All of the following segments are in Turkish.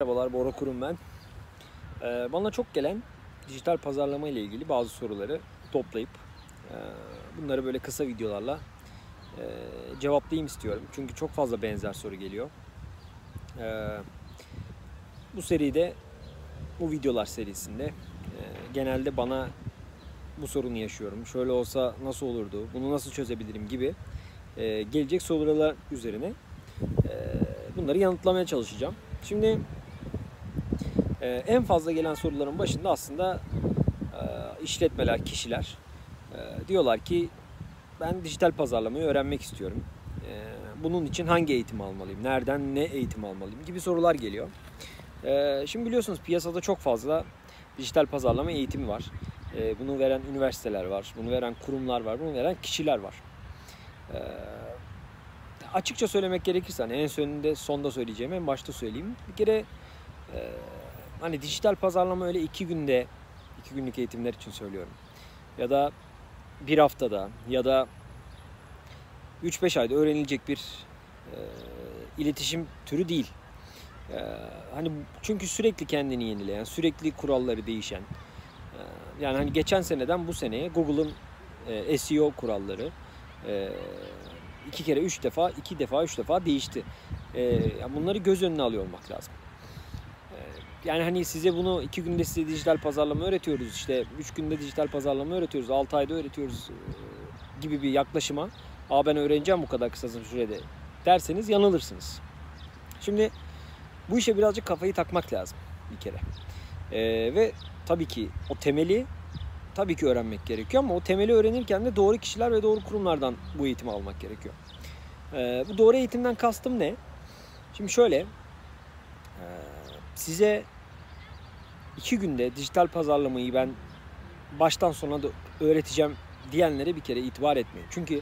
Merhabalar Bora Kurum ben. Ee, bana çok gelen dijital pazarlama ile ilgili bazı soruları toplayıp e, bunları böyle kısa videolarla e, cevaplayayım istiyorum. Çünkü çok fazla benzer soru geliyor. Ee, bu seride, bu videolar serisinde e, genelde bana bu sorunu yaşıyorum. Şöyle olsa nasıl olurdu, bunu nasıl çözebilirim gibi e, gelecek sorular üzerine e, bunları yanıtlamaya çalışacağım. Şimdi ee, en fazla gelen soruların başında aslında e, işletmeler, kişiler e, diyorlar ki ben dijital pazarlamayı öğrenmek istiyorum. E, bunun için hangi eğitim almalıyım, nereden ne eğitim almalıyım gibi sorular geliyor. E, şimdi biliyorsunuz piyasada çok fazla dijital pazarlama eğitimi var. E, bunu veren üniversiteler var, bunu veren kurumlar var, bunu veren kişiler var. E, açıkça söylemek gerekirse hani en sonunda sonda söyleyeceğim en başta söyleyeyim. Bir kere e, hani dijital pazarlama öyle iki günde, iki günlük eğitimler için söylüyorum. Ya da bir haftada ya da 3-5 ayda öğrenilecek bir e, iletişim türü değil. E, hani çünkü sürekli kendini yenileyen, sürekli kuralları değişen. E, yani hani geçen seneden bu seneye Google'ın e, SEO kuralları e, iki kere, üç defa, iki defa, üç defa değişti. E, bunları göz önüne alıyor olmak lazım yani hani size bunu iki günde size dijital pazarlama öğretiyoruz işte üç günde dijital pazarlama öğretiyoruz altı ayda öğretiyoruz gibi bir yaklaşıma Aa ben öğreneceğim bu kadar kısa sürede derseniz yanılırsınız. Şimdi bu işe birazcık kafayı takmak lazım bir kere. Ee, ve tabii ki o temeli tabii ki öğrenmek gerekiyor ama o temeli öğrenirken de doğru kişiler ve doğru kurumlardan bu eğitimi almak gerekiyor. Ee, bu doğru eğitimden kastım ne? Şimdi şöyle size iki günde dijital pazarlamayı ben baştan sona da öğreteceğim diyenlere bir kere itibar etmeyin. Çünkü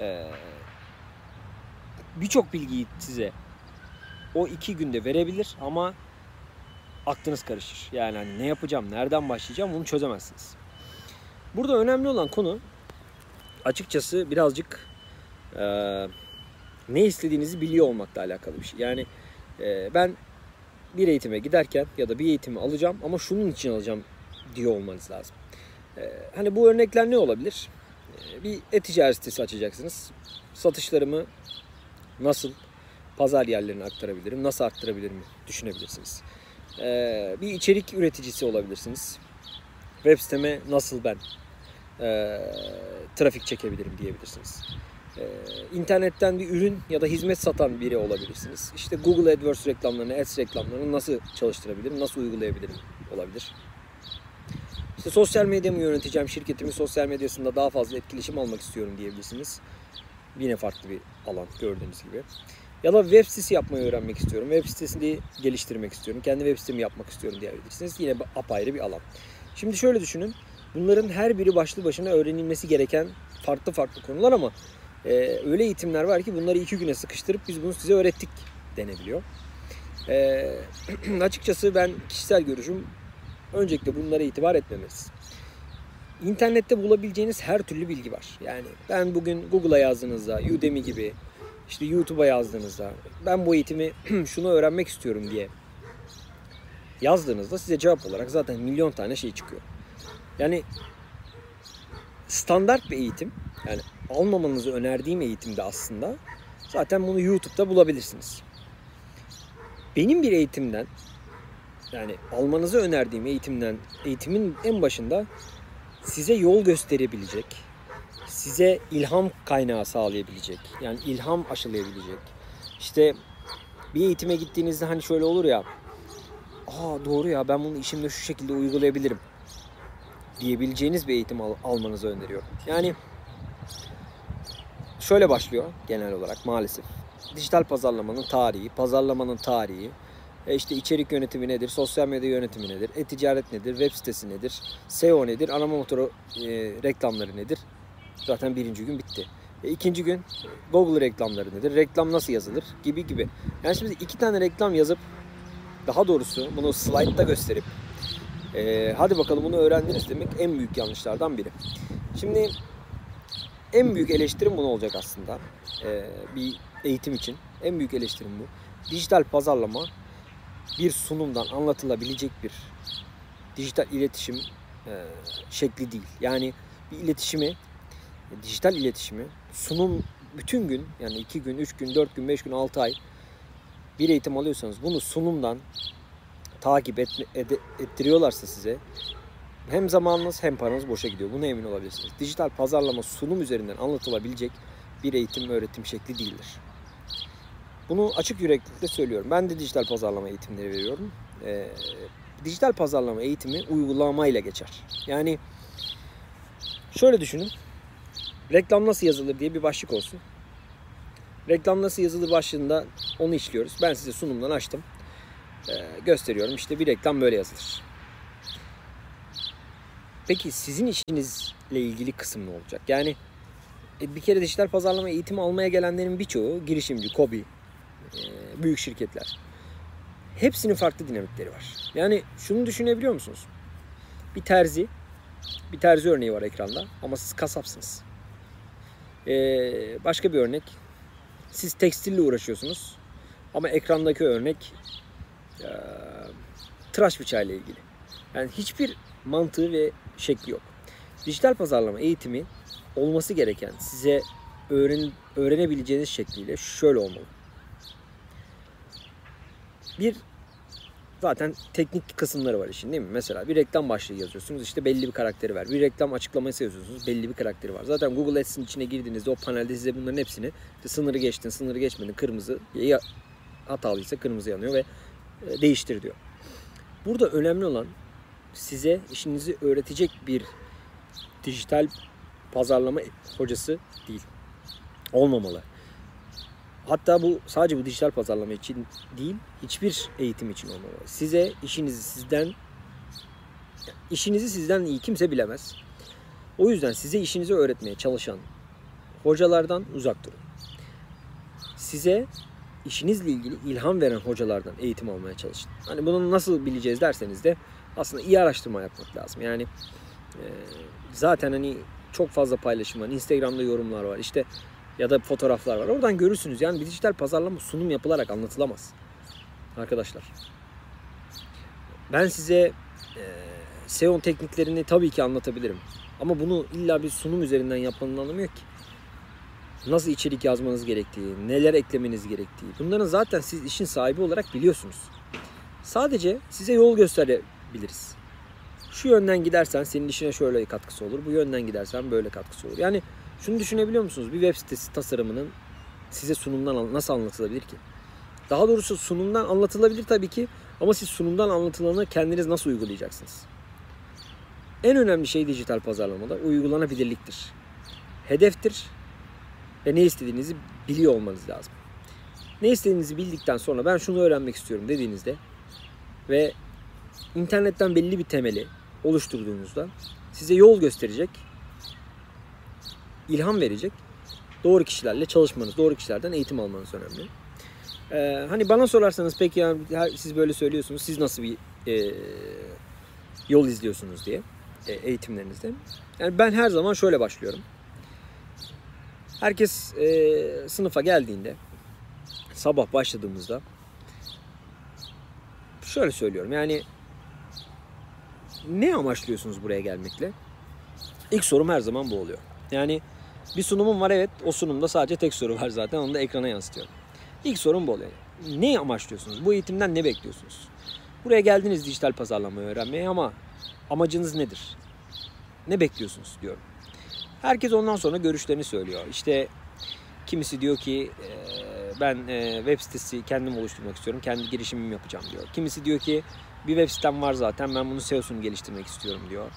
e, birçok bilgiyi size o iki günde verebilir ama aklınız karışır. Yani hani ne yapacağım, nereden başlayacağım bunu çözemezsiniz. Burada önemli olan konu açıkçası birazcık e, ne istediğinizi biliyor olmakla alakalı bir şey. Yani e, ben bir eğitime giderken ya da bir eğitimi alacağım ama şunun için alacağım diyor olmanız lazım. Ee, hani bu örnekler ne olabilir? Ee, bir e-ticaret sitesi açacaksınız. Satışlarımı nasıl pazar yerlerine aktarabilirim, nasıl arttırabilirim düşünebilirsiniz. Ee, bir içerik üreticisi olabilirsiniz. Web siteme nasıl ben e, trafik çekebilirim diyebilirsiniz. Ee, internetten bir ürün ya da hizmet satan biri olabilirsiniz. İşte Google AdWords reklamlarını, Ads reklamlarını nasıl çalıştırabilirim, nasıl uygulayabilirim olabilir. İşte sosyal medyamı yöneteceğim, şirketimin sosyal medyasında daha fazla etkileşim almak istiyorum diyebilirsiniz. Yine farklı bir alan gördüğünüz gibi. Ya da web sitesi yapmayı öğrenmek istiyorum. Web sitesini geliştirmek istiyorum. Kendi web sitemi yapmak istiyorum diyebilirsiniz. Yine apayrı bir alan. Şimdi şöyle düşünün. Bunların her biri başlı başına öğrenilmesi gereken farklı farklı konular ama e, öyle eğitimler var ki bunları iki güne sıkıştırıp biz bunu size öğrettik denebiliyor. E, açıkçası ben kişisel görüşüm öncelikle bunlara itibar etmemeliyiz. İnternette bulabileceğiniz her türlü bilgi var. Yani ben bugün Google'a yazdığınızda, Udemy gibi, işte YouTube'a yazdığınızda, ben bu eğitimi şunu öğrenmek istiyorum diye yazdığınızda size cevap olarak zaten milyon tane şey çıkıyor. Yani standart bir eğitim, yani almamanızı önerdiğim eğitimde aslında zaten bunu YouTube'da bulabilirsiniz. Benim bir eğitimden yani almanızı önerdiğim eğitimden eğitimin en başında size yol gösterebilecek, size ilham kaynağı sağlayabilecek, yani ilham aşılayabilecek. İşte bir eğitime gittiğinizde hani şöyle olur ya, aa doğru ya ben bunu işimde şu şekilde uygulayabilirim diyebileceğiniz bir eğitim al- almanızı öneriyorum. Yani şöyle başlıyor genel olarak maalesef. Dijital pazarlamanın tarihi, pazarlamanın tarihi, e işte içerik yönetimi nedir, sosyal medya yönetimi nedir, e-ticaret nedir, web sitesi nedir, SEO nedir, arama motoru e, reklamları nedir? Zaten birinci gün bitti. E, ikinci gün Google reklamları nedir, reklam nasıl yazılır gibi gibi. Yani şimdi iki tane reklam yazıp daha doğrusu bunu slaytta gösterip e, hadi bakalım bunu öğrendiniz demek en büyük yanlışlardan biri. Şimdi en büyük eleştirim bunu olacak aslında. Ee, bir eğitim için. En büyük eleştirim bu. Dijital pazarlama bir sunumdan anlatılabilecek bir dijital iletişim e, şekli değil. Yani bir iletişimi, dijital iletişimi sunum bütün gün yani 2 gün, 3 gün, 4 gün, 5 gün, 6 ay bir eğitim alıyorsanız bunu sunumdan takip et, ed, ettiriyorlarsa size hem zamanınız hem paranız boşa gidiyor. Buna emin olabilirsiniz. Dijital pazarlama sunum üzerinden anlatılabilecek bir eğitim ve öğretim şekli değildir. Bunu açık yüreklilikle söylüyorum. Ben de dijital pazarlama eğitimleri veriyorum. Ee, dijital pazarlama eğitimi uygulamayla geçer. Yani şöyle düşünün. Reklam nasıl yazılır diye bir başlık olsun. Reklam nasıl yazılır başlığında onu işliyoruz. Ben size sunumdan açtım. Ee, gösteriyorum. İşte bir reklam böyle yazılır. Peki sizin işinizle ilgili kısım ne olacak? Yani e, bir kere dijital pazarlama eğitimi almaya gelenlerin birçoğu girişimci, kobi, e, büyük şirketler. Hepsinin farklı dinamikleri var. Yani şunu düşünebiliyor musunuz? Bir terzi, bir terzi örneği var ekranda ama siz kasapsınız. Ee, başka bir örnek, siz tekstille uğraşıyorsunuz ama ekrandaki örnek e, tıraş bıçağıyla ilgili. Yani hiçbir mantığı ve şekli yok. Dijital pazarlama eğitimi olması gereken size öğren, öğrenebileceğiniz şekliyle şöyle olmalı. Bir zaten teknik kısımları var işin değil mi? Mesela bir reklam başlığı yazıyorsunuz işte belli bir karakteri var. Bir reklam açıklaması yazıyorsunuz belli bir karakteri var. Zaten Google Ads'in içine girdiğinizde o panelde size bunların hepsini işte sınırı geçtin, sınırı geçmedin, kırmızı ya hatalıysa kırmızı yanıyor ve değiştir diyor. Burada önemli olan size işinizi öğretecek bir dijital pazarlama hocası değil. Olmamalı. Hatta bu sadece bu dijital pazarlama için değil, hiçbir eğitim için olmamalı. Size işinizi sizden işinizi sizden iyi kimse bilemez. O yüzden size işinizi öğretmeye çalışan hocalardan uzak durun. Size işinizle ilgili ilham veren hocalardan eğitim almaya çalışın. Hani bunu nasıl bileceğiz derseniz de aslında iyi araştırma yapmak lazım. Yani e, zaten hani çok fazla paylaşım var. Instagram'da yorumlar var. İşte ya da fotoğraflar var. Oradan görürsünüz. Yani bir dijital pazarlama sunum yapılarak anlatılamaz. Arkadaşlar. Ben size e, SEO tekniklerini tabii ki anlatabilirim. Ama bunu illa bir sunum üzerinden yapmanın anlamı yok ki. Nasıl içerik yazmanız gerektiği, neler eklemeniz gerektiği. Bunların zaten siz işin sahibi olarak biliyorsunuz. Sadece size yol gösterebiliriz. Şu yönden gidersen senin işine şöyle katkısı olur. Bu yönden gidersen böyle katkısı olur. Yani şunu düşünebiliyor musunuz? Bir web sitesi tasarımının size sunumdan nasıl anlatılabilir ki? Daha doğrusu sunumdan anlatılabilir tabii ki ama siz sunumdan anlatılanı kendiniz nasıl uygulayacaksınız? En önemli şey dijital pazarlamada uygulanabilirliktir. Hedeftir ve ne istediğinizi biliyor olmanız lazım. Ne istediğinizi bildikten sonra ben şunu öğrenmek istiyorum dediğinizde ve internetten belli bir temeli oluşturduğunuzda size yol gösterecek, ilham verecek doğru kişilerle çalışmanız, doğru kişilerden eğitim almanız önemli. Ee, hani bana sorarsanız peki yani siz böyle söylüyorsunuz, siz nasıl bir e, yol izliyorsunuz diye e, eğitimlerinizde. Yani ben her zaman şöyle başlıyorum. Herkes e, sınıfa geldiğinde sabah başladığımızda şöyle söylüyorum yani ne amaçlıyorsunuz buraya gelmekle? İlk sorum her zaman bu oluyor. Yani bir sunumum var evet o sunumda sadece tek soru var zaten onu da ekrana yansıtıyorum. İlk sorum bu oluyor. Ne amaçlıyorsunuz? Bu eğitimden ne bekliyorsunuz? Buraya geldiniz dijital pazarlama öğrenmeye ama amacınız nedir? Ne bekliyorsunuz diyorum. Herkes ondan sonra görüşlerini söylüyor. İşte kimisi diyor ki ben web sitesi kendim oluşturmak istiyorum. Kendi girişimimi yapacağım diyor. Kimisi diyor ki bir web sitem var zaten ben bunun SEO'sunu geliştirmek istiyorum diyor.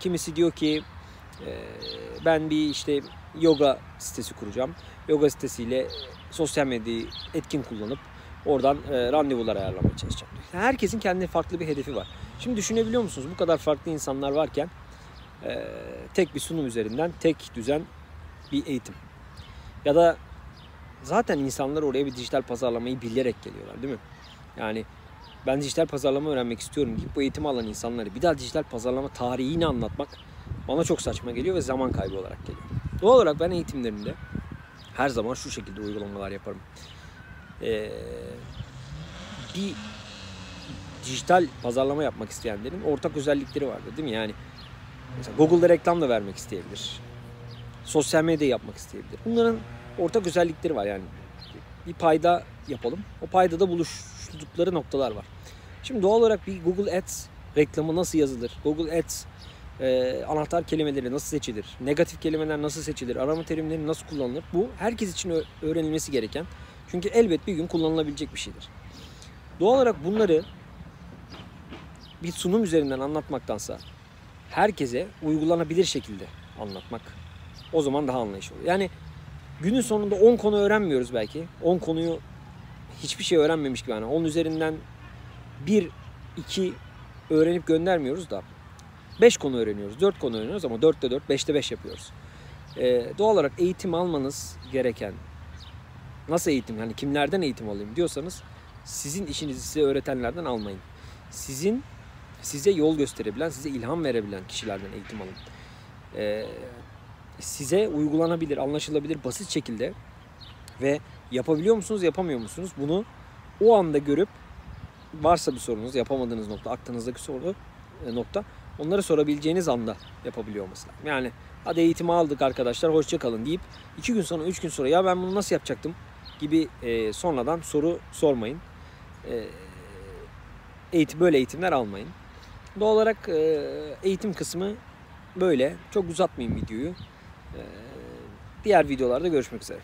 Kimisi diyor ki ben bir işte yoga sitesi kuracağım. Yoga sitesiyle sosyal medyayı etkin kullanıp oradan randevular ayarlamaya çalışacağım. Herkesin kendi farklı bir hedefi var. Şimdi düşünebiliyor musunuz? Bu kadar farklı insanlar varken tek bir sunum üzerinden tek düzen bir eğitim. Ya da zaten insanlar oraya bir dijital pazarlamayı bilerek geliyorlar değil mi? Yani ben dijital pazarlama öğrenmek istiyorum deyip bu eğitimi alan insanları bir daha dijital pazarlama tarihini anlatmak bana çok saçma geliyor ve zaman kaybı olarak geliyor. Doğal olarak ben eğitimlerimde her zaman şu şekilde uygulamalar yaparım. Ee, bir dijital pazarlama yapmak isteyenlerin ortak özellikleri vardır değil mi? Yani mesela Google'da reklam da vermek isteyebilir. Sosyal medya yapmak isteyebilir. Bunların ortak özellikleri var yani. Bir payda yapalım. O payda da buluştukları noktalar var. Şimdi doğal olarak bir Google Ads reklamı nasıl yazılır? Google Ads e, anahtar kelimeleri nasıl seçilir? Negatif kelimeler nasıl seçilir? Arama terimleri nasıl kullanılır? Bu herkes için öğrenilmesi gereken. Çünkü elbet bir gün kullanılabilecek bir şeydir. Doğal olarak bunları bir sunum üzerinden anlatmaktansa herkese uygulanabilir şekilde anlatmak o zaman daha anlayışlı olur. Yani günün sonunda 10 konu öğrenmiyoruz belki. 10 konuyu hiçbir şey öğrenmemiş gibi yani 10 üzerinden 1 2 öğrenip göndermiyoruz da 5 konu öğreniyoruz, 4 konu öğreniyoruz ama 4'te 4, 5'te 5 yapıyoruz. Ee, doğal olarak eğitim almanız gereken nasıl eğitim yani kimlerden eğitim alayım diyorsanız sizin işinizi size öğretenlerden almayın. Sizin size yol gösterebilen, size ilham verebilen kişilerden eğitim alın. Ee, size uygulanabilir, anlaşılabilir, basit şekilde ve yapabiliyor musunuz, yapamıyor musunuz? Bunu o anda görüp varsa bir sorunuz, yapamadığınız nokta, aklınızdaki soru e, nokta onları sorabileceğiniz anda yapabiliyor olması lazım. Yani hadi eğitimi aldık arkadaşlar hoşça kalın deyip iki gün sonra, üç gün sonra ya ben bunu nasıl yapacaktım gibi e, sonradan soru sormayın. E, eğitim böyle eğitimler almayın. Doğal olarak e, eğitim kısmı böyle. Çok uzatmayayım videoyu. E, diğer videolarda görüşmek üzere.